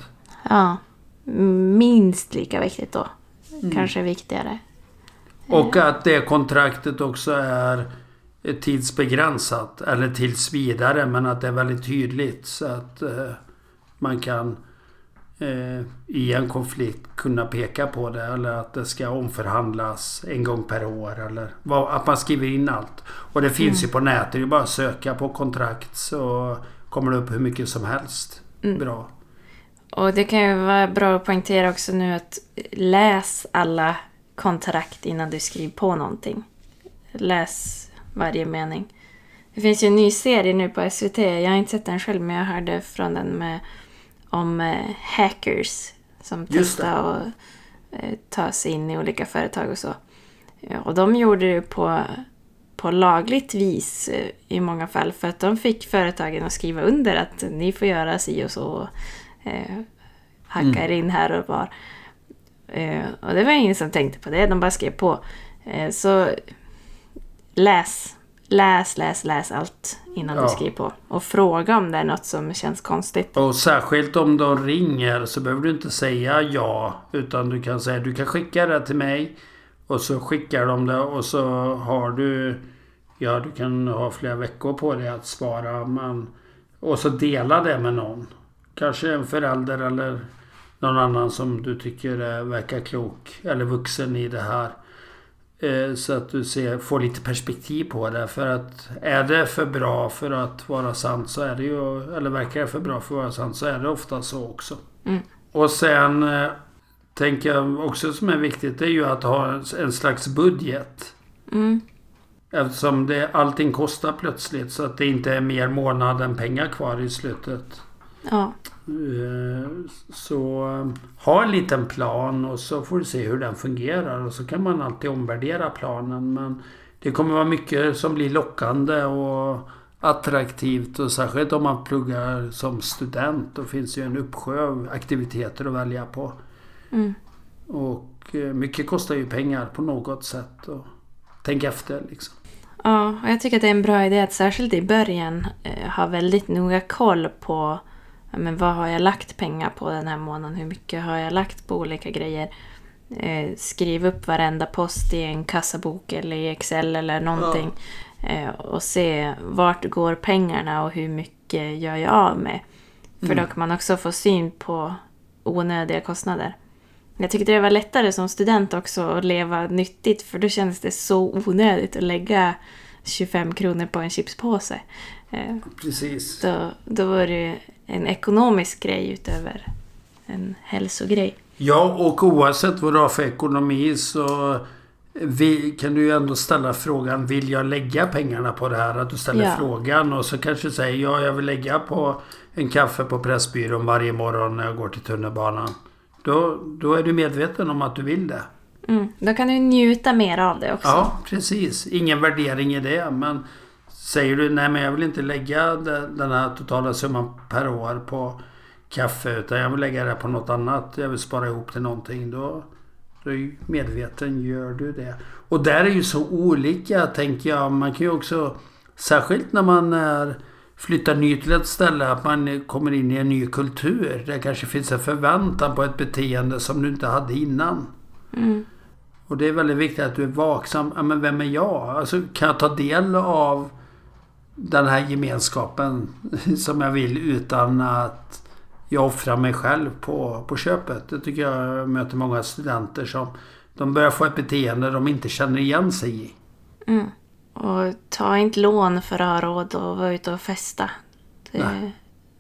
S2: Ja. Minst lika viktigt då. Kanske viktigare.
S1: Och att det kontraktet också är tidsbegränsat. Eller tills vidare. Men att det är väldigt tydligt. Så att eh, man kan eh, i en konflikt kunna peka på det. Eller att det ska omförhandlas en gång per år. Eller vad, att man skriver in allt. Och det finns ju på nätet. Det är bara att söka på kontrakt så kommer det upp hur mycket som helst. Bra.
S2: Och det kan ju vara bra att poängtera också nu att läs alla kontrakt innan du skriver på någonting. Läs varje mening. Det finns ju en ny serie nu på SVT. Jag har inte sett den själv men jag hörde från den med om eh, hackers som
S1: Just det.
S2: testar att eh, ta sig in i olika företag och så. Ja, och de gjorde det på, på lagligt vis eh, i många fall för att de fick företagen att skriva under att ni får göra si och så. och, Eh, hacka er in här och var. Eh, och det var ingen som tänkte på det, de bara skrev på. Eh, så läs, läs, läs, läs allt innan
S1: Ja.
S2: du skriver på. Och fråga om det är något som känns konstigt.
S1: Och särskilt om de ringer så behöver du inte säga ja. Utan du kan säga du kan skicka det till mig. Och så skickar de det och så har du... Ja, du kan ha flera veckor på dig att svara. Men, och så dela det med någon. Kanske en förälder eller någon annan som du tycker verkar klok eller vuxen i det här. Eh, Så att du ser, får lite perspektiv på det. För att är det för bra för att vara sant så är det ju... Eller verkar det för bra för att vara sant så är det ofta så också.
S2: Mm.
S1: Och sen eh, tänker jag också som är viktigt det är ju att ha en, en slags budget.
S2: Mm.
S1: Eftersom det, allting kostar plötsligt så att det inte är mer månad än pengar kvar i slutet.
S2: Ja.
S1: Eh, Så ha en liten plan och så får du se hur den fungerar och så kan man alltid omvärdera planen. Men det kommer vara mycket som blir lockande och attraktivt och särskilt om man pluggar som student. Då finns ju en uppsjö av aktiviteter att välja på.
S2: Mm.
S1: Och eh, mycket kostar ju pengar på något sätt. Och tänk efter liksom.
S2: Ja, och jag tycker att det är en bra idé att särskilt i början eh, ha väldigt noga koll på men vad har jag lagt pengar på den här månaden? Hur mycket har jag lagt på olika grejer? Eh, skriv upp varenda post i en kassabok eller i Excel eller någonting. Eh, och se vart går pengarna och hur mycket gör jag av med? För då kan man också få syn på onödiga kostnader. Jag tyckte det var lättare som student också att leva nyttigt för då kändes det så onödigt att lägga 25 kronor på en chipspåse. Eh,
S1: Precis.
S2: Då, då var det en ekonomisk grej utöver en hälsogrej.
S1: Ja, och oavsett vad du har för ekonomi så vi, kan du ju ändå ställa frågan Vill jag lägga pengarna på det här? Att du ställer
S2: Ja.
S1: frågan och så kanske du säger Ja, jag vill lägga på en kaffe på Pressbyrån varje morgon när jag går till tunnelbanan. Då, då är du medveten om att du vill det.
S2: Mm. Då kan du njuta mer av det också.
S1: Ja, precis. Ingen värdering i det. Men säger du nej men jag vill inte lägga de- den här totala summan per år på kaffe utan jag vill lägga det på något annat. Jag vill spara ihop till någonting. Då, då är ju medveten gör du det. Och där är ju så olika tänker jag. Man kan ju också Särskilt när man är, flyttar ny till ett ställe. Att man kommer in i en ny kultur. Det kanske finns en förväntan på ett beteende som du inte hade innan.
S2: Mm.
S1: Och det är väldigt viktigt att du är vaksam. Ja, men vem är jag? Alltså, kan jag ta del av den här gemenskapen [LAUGHS] som jag vill utan att jag offrar mig själv på, på köpet? Det tycker jag möter många studenter som de börjar få ett beteende de inte känner igen sig i.
S2: Mm. Och ta inte lån för att ha råd att vara ute och festa. Det,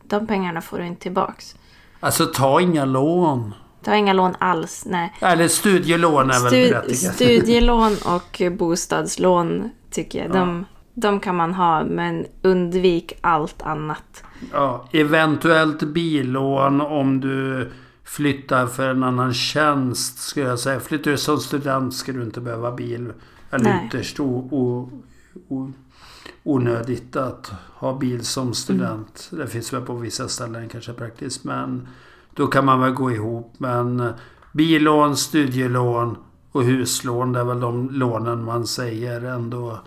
S2: de pengarna får du inte tillbaks.
S1: Alltså ta inga lån.
S2: Ta inga lån alls. Nej.
S1: Eller studielån är väl
S2: Stu-
S1: berättigat.
S2: studielån och bostadslån tycker jag. De, de kan man ha, men undvik allt annat.
S1: Ja, eventuellt billån om du flyttar för en annan tjänst skulle jag säga. Flyttar du som student ska du inte behöva bil. Eller
S2: Nej.
S1: ytterst o, o, o, onödigt att ha bil som student. Det finns väl på vissa ställen kanske praktiskt. Men då kan man väl gå ihop. Men eh, billån, studielån och huslån. Det är väl de lånen man säger ändå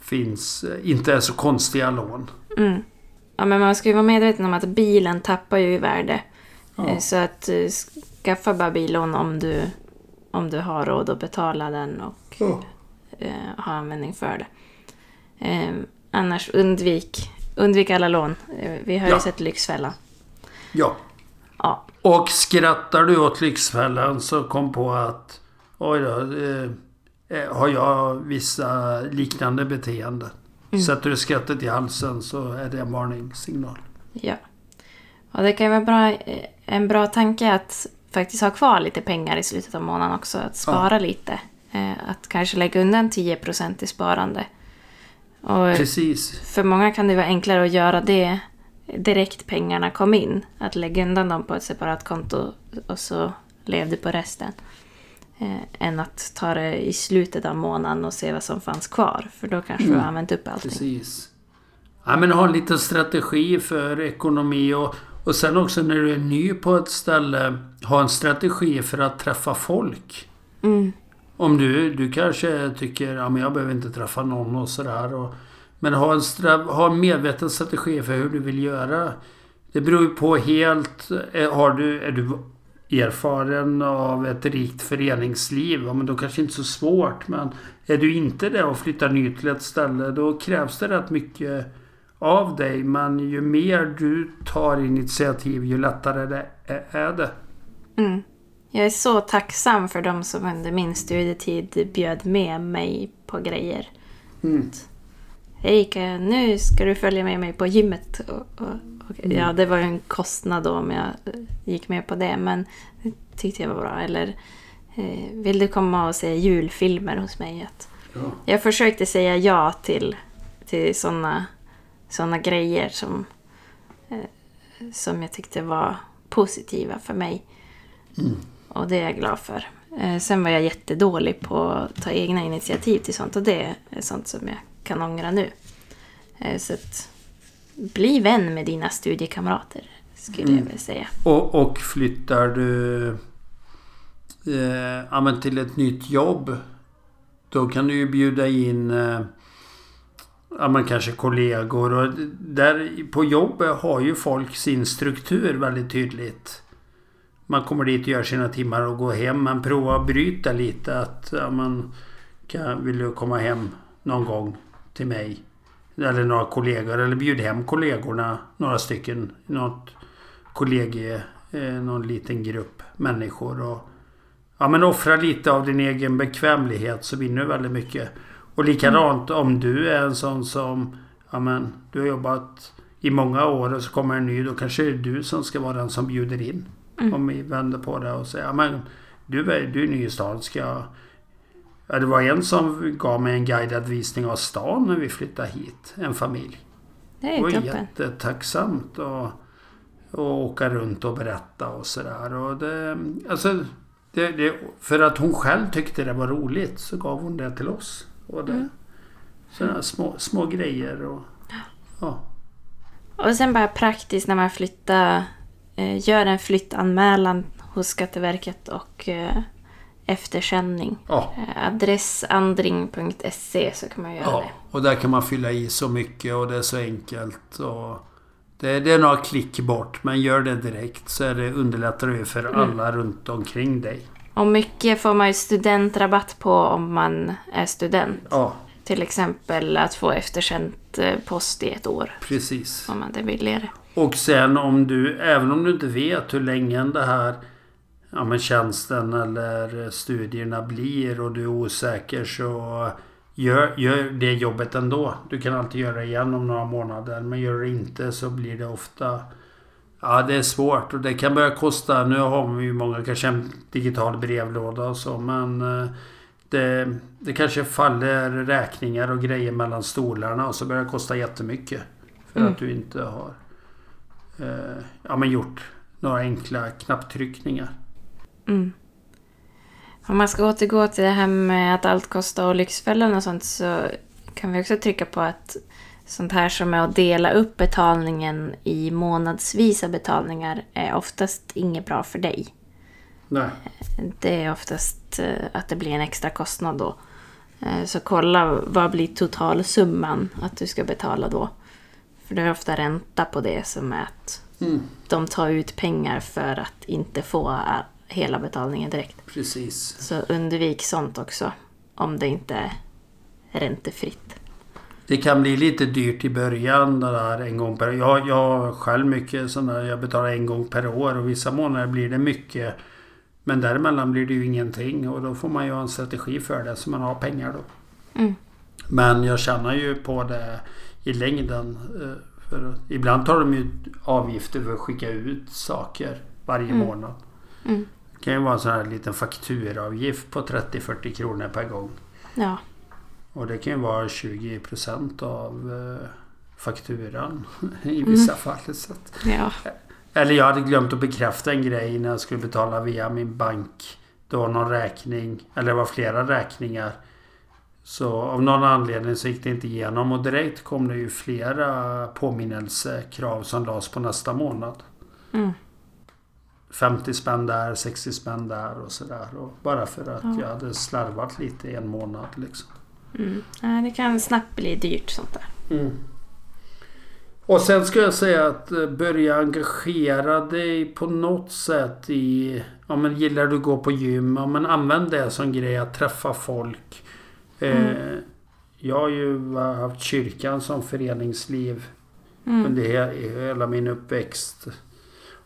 S1: finns. eh, Inte är så konstiga lån.
S2: Mm. Ja, men man ska ju vara medveten om att bilen tappar ju i värde.
S1: Ja.
S2: Eh, Så att skaffa bara billån om du, om du har råd att betala den och
S1: Ja.
S2: ha användning för det. Annars undvik, undvik alla lån. Vi har
S1: Ja.
S2: ju sett Lyxfällan.
S1: Ja.
S2: Ja.
S1: Och skrattar du åt Lyxfällan så kom på att oj då, eh, eh, har jag vissa liknande beteenden.
S2: Mm.
S1: Sätter du skrattet i halsen så är det en varningssignal.
S2: Ja. Och det kan ju vara bra, eh, en bra tanke att faktiskt ha kvar lite pengar i slutet av månaden också. Att spara lite. Eh, Att kanske lägga undan 10% i sparande. Och
S1: Precis.
S2: för många kan det vara enklare att göra det direkt pengarna kom in. Att lägga undan dem på ett separat konto och så levde på resten. Eh, än att ta det i slutet av månaden och se vad som fanns kvar. För då kanske du har använt upp allting.
S1: Precis. Ja, men ha en liten strategi för ekonomi och, och sen också när du är ny på ett ställe ha en strategi för att träffa folk.
S2: Mm.
S1: Om du, du kanske tycker att ja, jag behöver inte träffa någon och sådär. Och, men ha en, stra, ha en medveten strategi för hur du vill göra. Det beror ju på helt... eh, Har du, är du erfaren av ett rikt föreningsliv? Ja, men då kanske inte så svårt. Men är du inte det och flyttar ny till ett ställe då krävs det rätt mycket av dig. Men ju mer du tar initiativ ju lättare det är- är det.
S2: Mm. Jag är så tacksam för de som under min studietid bjöd med mig på grejer.
S1: Mm.
S2: Kan jag, nu ska du följa med mig på gymmet. Och, och, och, Ja, det var ju en kostnad då om jag eh, gick med på det, men det tyckte jag var bra. Eller eh, vill du komma och se julfilmer hos mig?
S1: Ja.
S2: jag försökte säga ja till, till sådana såna grejer som, eh, som jag tyckte var positiva för mig. Och det är jag glad för. Eh, sen var jag jättedålig på att ta egna initiativ till sånt och det är sånt som jag kan ångra nu. Eh, så att bli vän med dina studiekamrater skulle jag vilja säga.
S1: Och, och flyttar du eh, men till ett nytt jobb. Då kan du ju bjuda in eh, ja, men kanske kollegor. Och där, på jobbet har ju folk sin struktur väldigt tydligt. Man kommer dit och gör sina timmar och går hem. Men prova att bryta lite. Att ja, man kan, vill du komma hem någon gång till mig eller några kollegor eller bjud hem kollegorna, några stycken, något kollegie, eh, någon liten grupp människor och ja men offra lite av din egen bekvämlighet så vinner du väldigt mycket. Och likadant mm. om du är en sån som, ja men du har jobbat i många år och så kommer en ny, då kanske det är du som ska vara den som bjuder in. Mm. Om vi vänder på det och säger, ja men du är, du är ny i stan, ska jag Ja, det var en som gav mig en guidad visning av stan när vi flyttade hit. En familj.
S2: Det är toppen.
S1: Det var jättetacksamt att, att åka runt och berätta och sådär. det, alltså, det, det, för att hon själv tyckte det var roligt så gav hon det till oss. Och det, mm. Sådana små, små grejer. Och, ja.
S2: och sen bara praktiskt när man flyttar. Eh, gör en flyttanmälan hos Skatteverket och eh, eftersändning. Ja. Eh, adressändring.se så kan man göra ja, det.
S1: Och där kan man fylla i så mycket och det är så enkelt. Och det, det är några klick bort men gör det direkt så är det underlättare för mm. alla runt omkring dig.
S2: Och mycket får man ju studentrabatt på om man är student.
S1: Ja.
S2: Till exempel att få eftersänt eh, post i ett år.
S1: Precis.
S2: Om man det är billigare.
S1: Och sen om du, även om du inte vet hur länge det här ja, men tjänsten eller studierna blir och du är osäker så gör, gör det jobbet ändå. Du kan alltid göra det igen om några månader men gör det inte så blir det ofta Ja det är svårt och det kan börja kosta. Nu har vi ju många kanske en digital brevlåda och så men eh, det, det kanske faller räkningar och grejer mellan stolarna och så börjar det kosta jättemycket. För mm. att du inte har eh, ja, men gjort några enkla knapptryckningar.
S2: Mm. Om man ska återgå till det här med att allt kostar och Lyxfällan och sånt så kan vi också trycka på att sånt här som är att dela upp betalningen i månadsvisa betalningar är oftast inget bra för dig.
S1: Nej.
S2: Det är oftast eh, att det blir en extra kostnad då. Eh, så kolla vad blir totalsumman att du ska betala då. För det är ofta ränta på det som är att mm. de tar ut pengar för att inte få hela betalningen direkt.
S1: Precis.
S2: Så undvik sånt också. Om det inte är räntefritt.
S1: Det kan bli lite dyrt i början. Där en gång per, jag, jag har själv mycket sådana. Jag betalar en gång per år och vissa månader blir det mycket. Men däremellan blir det ju ingenting och då får man ju ha en strategi för det så man har pengar då.
S2: Mm.
S1: Men jag tjänar ju på det i längden. Eh, för ibland tar de ju avgifter för att skicka ut saker varje mm. månad.
S2: Mm.
S1: Det kan ju vara en sån här liten fakturaavgift på 30-40 kronor per gång.
S2: Ja.
S1: Och det kan ju vara 20 procent av eh, fakturan [LAUGHS] i vissa mm. fall. Så att,
S2: ja.
S1: Eller jag hade glömt att bekräfta en grej när jag skulle betala via min bank. Det var någon räkning, eller det var flera räkningar. Så av någon anledning så gick det inte igenom och direkt kom det ju flera påminnelsekrav som lades på nästa månad.
S2: Mm.
S1: 50 spänn där, 60 spänn där och sådär. Bara för att ja. jag hade slarvat lite i en månad liksom.
S2: Mm. det kan snabbt bli dyrt sånt där.
S1: Mm. Och sen ska jag säga att eh, börja engagera dig på något sätt i... Ja men gillar du att gå på gym? Ja men använd det som grej att träffa folk. Eh, mm. Eh, jag har ju haft kyrkan som föreningsliv mm. under hela min uppväxt.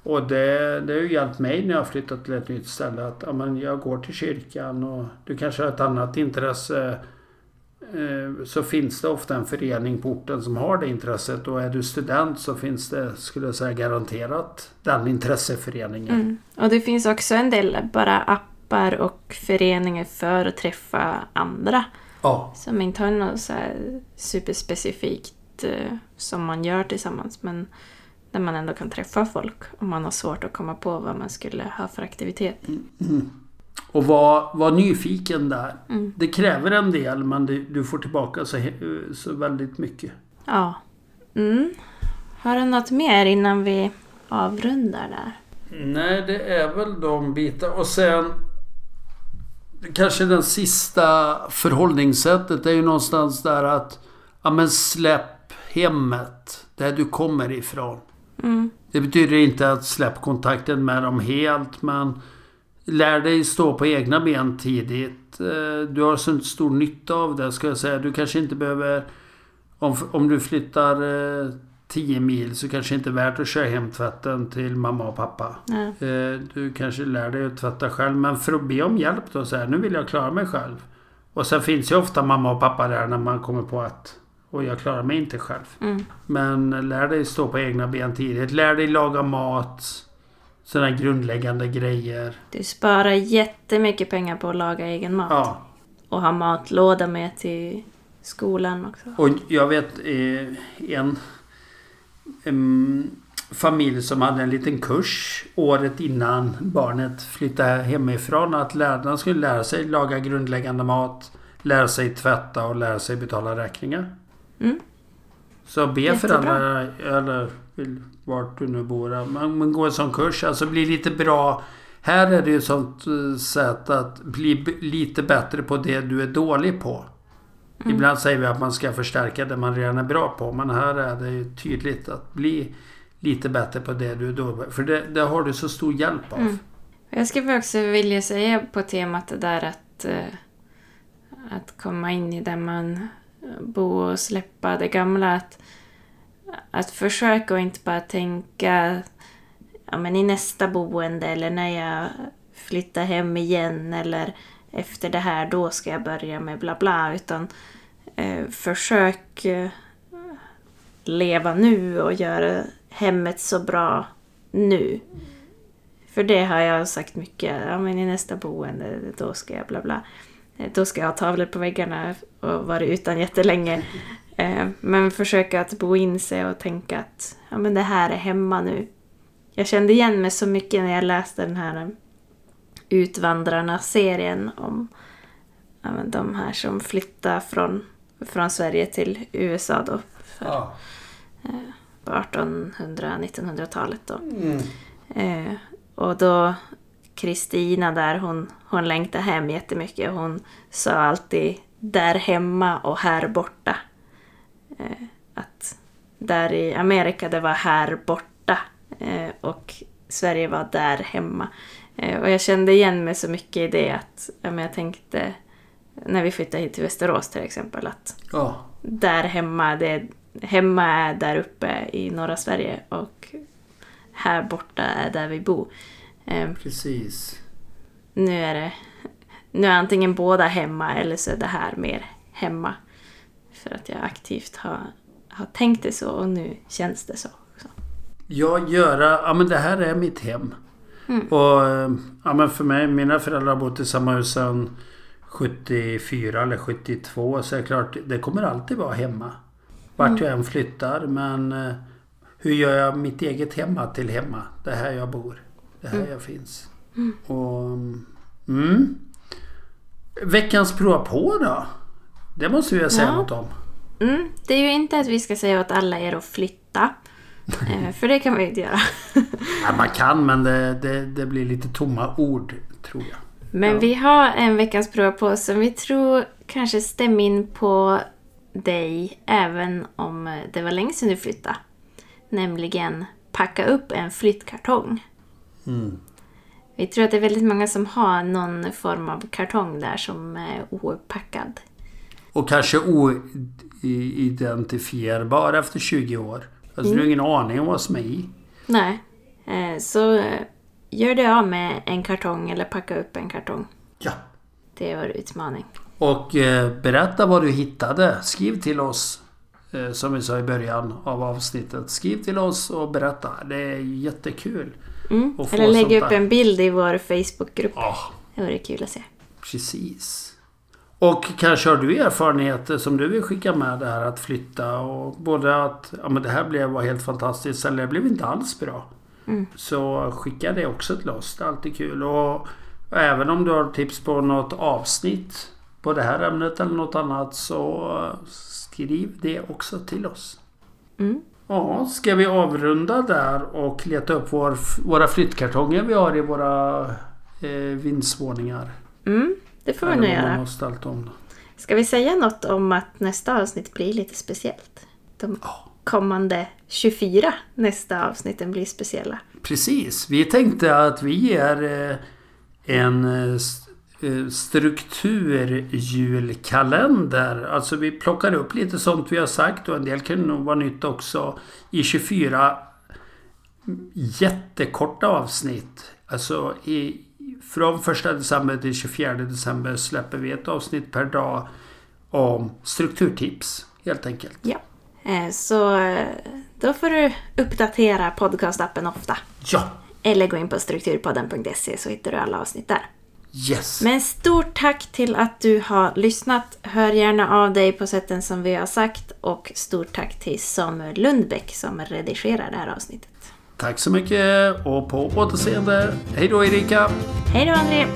S1: Och det, det har ju hjälpt mig när jag har flyttat till ett nytt ställe att ja, men jag går till kyrkan och du kanske har ett annat intresse. Eh, så finns det ofta en förening på orten som har det intresset och är du student så finns det, skulle jag säga, garanterat den intresseföreningen. Mm.
S2: Och det finns också en del bara appar och föreningar för att träffa andra.
S1: Ja.
S2: Som inte har något så superspecifikt eh, som man gör tillsammans men där man ändå kan träffa folk om man har svårt att komma på vad man skulle ha för aktivitet.
S1: Mm. mm. Och var, var nyfiken där.
S2: Mm.
S1: Det kräver en del men du, du får tillbaka så, så väldigt mycket.
S2: Ja. Mm. Har du något mer innan vi avrundar där?
S1: Nej, det är väl de bitar. Och sen kanske den sista förhållningssättet är ju någonstans där att ja, men släpp hemmet. Där du kommer ifrån.
S2: Mm.
S1: Det betyder inte att släpp kontakten med dem helt men Lär dig stå på egna ben tidigt. Eh, du har så stor nytta av det ska jag säga. Du kanske inte behöver om, om du flyttar eh, 10 mil så kanske det inte är värt att köra hem tvätten till mamma och pappa. Eh, du kanske lär dig att tvätta själv. Men för att be om hjälp då så här, nu vill jag klara mig själv. Och sen finns ju ofta mamma och pappa där när man kommer på att och jag klarar mig inte själv.
S2: Mm.
S1: Men lär dig stå på egna ben tidigt. Lär dig laga mat. Sådana grundläggande grejer.
S2: Du sparar jättemycket pengar på att laga egen mat.
S1: Ja.
S2: Och ha matlåda med till skolan också.
S1: Och jag vet eh, en, em, familj som hade en liten kurs året innan barnet flyttade hemifrån. Att lärarna skulle lära sig laga grundläggande mat, lära sig tvätta och lära sig betala räkningar.
S2: Mm.
S1: Så be
S2: Jättebra.
S1: föräldrar, eller vart du nu bor, men, men gå en sån kurs. Alltså bli lite bra. Här är det ju ett sånt eh, sätt att bli lite bättre på det du är dålig på.
S2: Mm.
S1: Ibland säger vi att man ska förstärka det man redan är bra på. Men här är det ju tydligt att bli lite bättre på det du är dålig på. För det, det har du så stor hjälp av.
S2: Mm. Jag skulle också vilja säga på temat det där att, eh, att komma in i där man bo och släppa det gamla. Att, att försöka och inte bara tänka ja, men i nästa boende eller när jag flyttar hem igen eller efter det här då ska jag börja med bla bla. Utan eh, försök eh, leva nu och göra hemmet så bra nu. För det har jag sagt mycket. Ja, men i nästa boende, då ska jag bla bla. Eh, Då ska jag ha tavlor på väggarna och vara utan jättelänge. Eh, Men försöka att bo in sig och tänka att ja, men det här är hemma nu. Jag kände igen mig så mycket när jag läste den här eh, Utvandrarna-serien om ja, men de här som flyttar från, från Sverige till USA då. För
S1: Ja.
S2: på 1800-1900-talet då.
S1: Mm.
S2: Eh, och då Kristina där, hon, hon längtade hem jättemycket. Hon sa alltid där hemma och här borta. Eh, att där i Amerika det var här borta eh, och Sverige var där hemma. Eh, och jag kände igen mig så mycket i det att ja, men jag tänkte när vi flyttade hit till Västerås till exempel att
S1: ja.
S2: där hemma, det, hemma är där uppe i norra Sverige och här borta är där vi bor. Eh,
S1: Precis.
S2: nu är det nu är antingen båda hemma eller så är det här mer hemma. För att jag aktivt har, har tänkt det så och nu känns det så. också.
S1: Jag göra, ja men det här är mitt hem.
S2: Mm.
S1: Och eh, ja men för mig, mina föräldrar har bott i samma hus sedan 74 eller 72. Så är det klart, det kommer alltid vara hemma. Vart
S2: Mm.
S1: jag än flyttar. Men eh, hur gör jag mitt eget hemma till hemma? Det är här jag bor. Det här jag finns. Och, mm. Veckans prova på då? Det måste vi säga
S2: Ja.
S1: något om.
S2: Mm, det är ju inte att vi ska säga åt alla er att flytta. [LAUGHS] Eh, för det kan vi ju inte göra.
S1: Ja, man kan men det, det, det blir lite tomma ord tror jag.
S2: Men
S1: Ja.
S2: vi har en veckans prova på som vi tror kanske stämmer in på dig även om det var länge sedan du flyttade. Nämligen packa upp en flyttkartong.
S1: Mm.
S2: Vi tror att det är väldigt många som har någon form av kartong där som är ouppackad.
S1: Och kanske oidentifierbar efter 20 år. Alltså du har ingen aning om vad som är i.
S2: Nej. Eh, Så eh, gör det av med en kartong eller packa upp en kartong.
S1: Ja.
S2: Det är vår utmaning.
S1: Och eh, berätta vad du hittade. Skriv till oss. Som vi sa i början av avsnittet. Skriv till oss och berätta. Det är jättekul.
S2: Mm. Eller lägg
S1: sånt
S2: upp
S1: där.
S2: en bild i vår Facebookgrupp.
S1: Ja,
S2: Det vore kul att se.
S1: precis. Och kanske har du erfarenheter som du vill skicka med det här att flytta och både att ja, men det här blev var helt fantastiskt eller det blev inte alls bra.
S2: Mm.
S1: Så skicka det också till oss. Det är alltid kul. Och även om du har tips på något avsnitt på det här ämnet eller något annat så skriv det också till oss.
S2: Mm.
S1: Ja, ska vi avrunda där och leta upp vår, våra flyttkartonger vi har i våra eh, vindsvåningar?
S2: Mm, det får vi nog göra. Ska vi säga något om att nästa avsnitt blir lite speciellt? De kommande 24 nästa avsnitten blir speciella.
S1: Precis. Vi tänkte att vi ger eh, en, eh, strukturjulkalender. Alltså vi plockar upp lite sånt vi har sagt och en del kan nog vara nytt också. I 24 jättekorta avsnitt. Alltså i, från 1 december till 24 december släpper vi ett avsnitt per dag om strukturtips helt enkelt.
S2: Ja. Eh, Så eh, då får du uppdatera podcastappen ofta.
S1: Ja!
S2: Eller gå in på strukturpodden.se så hittar du alla avsnitt där.
S1: Yes!
S2: Men stort tack till att du har lyssnat. Hör gärna av dig på sätten som vi har sagt. Och stort tack till Samuel Lundbäck som redigerar det här avsnittet.
S1: Tack så mycket och på återseende. Hej då Erika!
S2: Hej då André!